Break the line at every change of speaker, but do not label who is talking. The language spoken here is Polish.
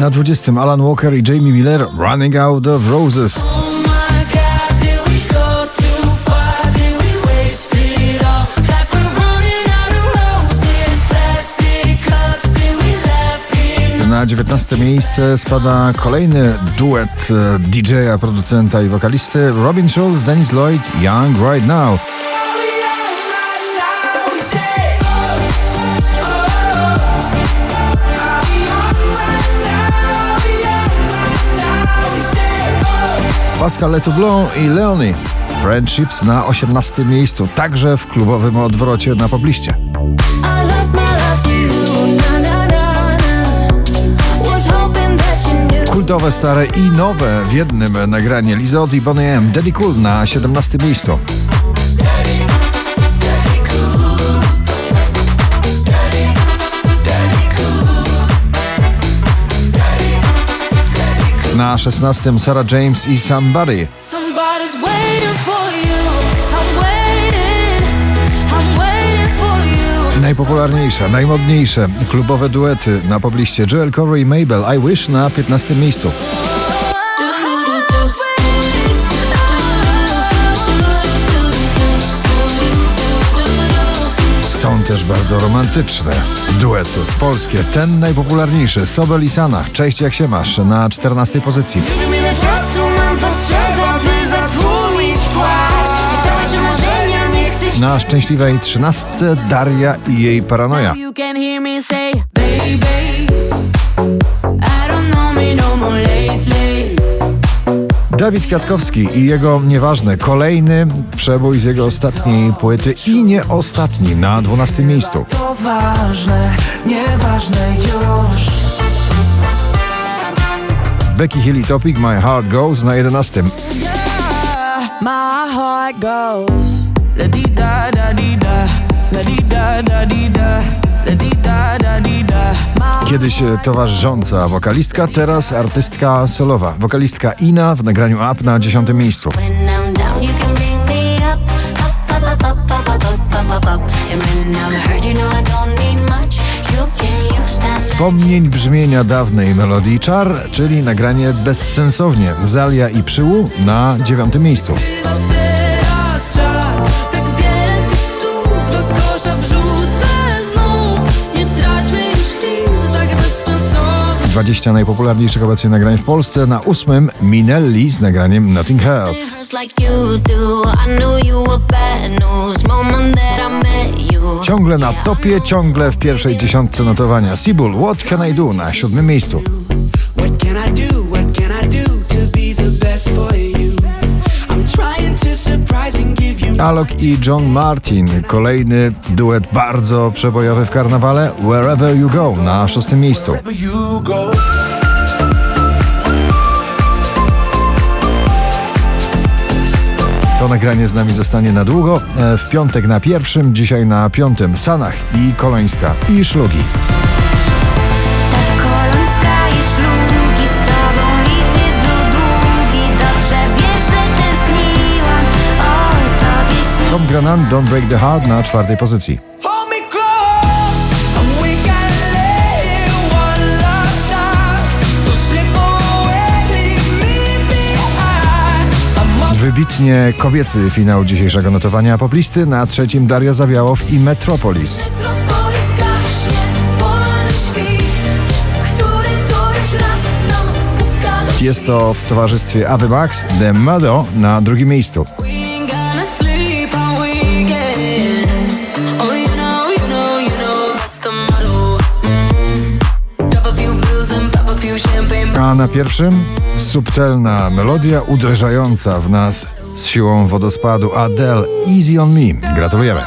Na 20 Alan Walker i Jamie Miller Running Out of Roses. Na 19 miejsce spada kolejny duet e, DJ-a, producenta i wokalisty Robin Schulz, Dennis Lloyd, Young Right Now. Pascal Letoublon i Leonie. Friendships na 18 miejscu, także w klubowym odwrocie na pobliście. Kultowe, stare i nowe w jednym nagranie Lizot i Bonnie M. Daddy Cool na 17 miejscu. Na 16 Sarah James i Somebody. Najpopularniejsze, najmodniejsze klubowe duety na pobliście Joel Corey i Mabel I Wish na 15 miejscu. Bardzo romantyczne duety polskie. Ten najpopularniejszy, Sobel i Sana. Cześć, jak się masz? Na 14 pozycji.
Ile czasu mam by zatłumić płacz.
Na szczęśliwej 13 Daria i jej paranoja. Dawid Kwiatkowski i jego nieważne kolejny przebój z jego ostatniej płyty i nie ostatni na 12 miejscu.
To ważne, nieważne już
Becky Hill Topic My Heart Goes na 11.
My heart goes la di da da di da la di da da di da la di da da di
Kiedyś e, towarzysząca wokalistka, teraz artystka solowa. Wokalistka Ina w nagraniu Up na dziesiątym miejscu. Wspomnień brzmienia dawnej melodii czar, czyli nagranie bezsensownie Zalia i Przyłu na dziewiątym miejscu. 20 najpopularniejszych obecnie nagrań w Polsce. Na 8 Minelli z nagraniem Nothing Hurts. Ciągle na topie, ciągle w pierwszej dziesiątce notowania. Sibul, What Can I Do na siódmym miejscu.
What can I do,
Alok i John Martin, kolejny duet bardzo przebojowy w karnawale. Wherever You Go na szóstym miejscu. To nagranie z nami zostanie na długo. E, W piątek na pierwszym, dzisiaj na piątym Sanach i Kolońska i Szlugi. Tom Grennan, Don't Break the Heart na czwartej pozycji. Wybitnie kobiecy finał dzisiejszego notowania poplisty na trzecim Daria Zawiałow i Metropolis. Jest to w towarzystwie Awy Max, The Mado na drugim miejscu.
A
na pierwszym subtelna melodia uderzająca w nas z siłą wodospadu Adele Easy on Me. Gratulujemy.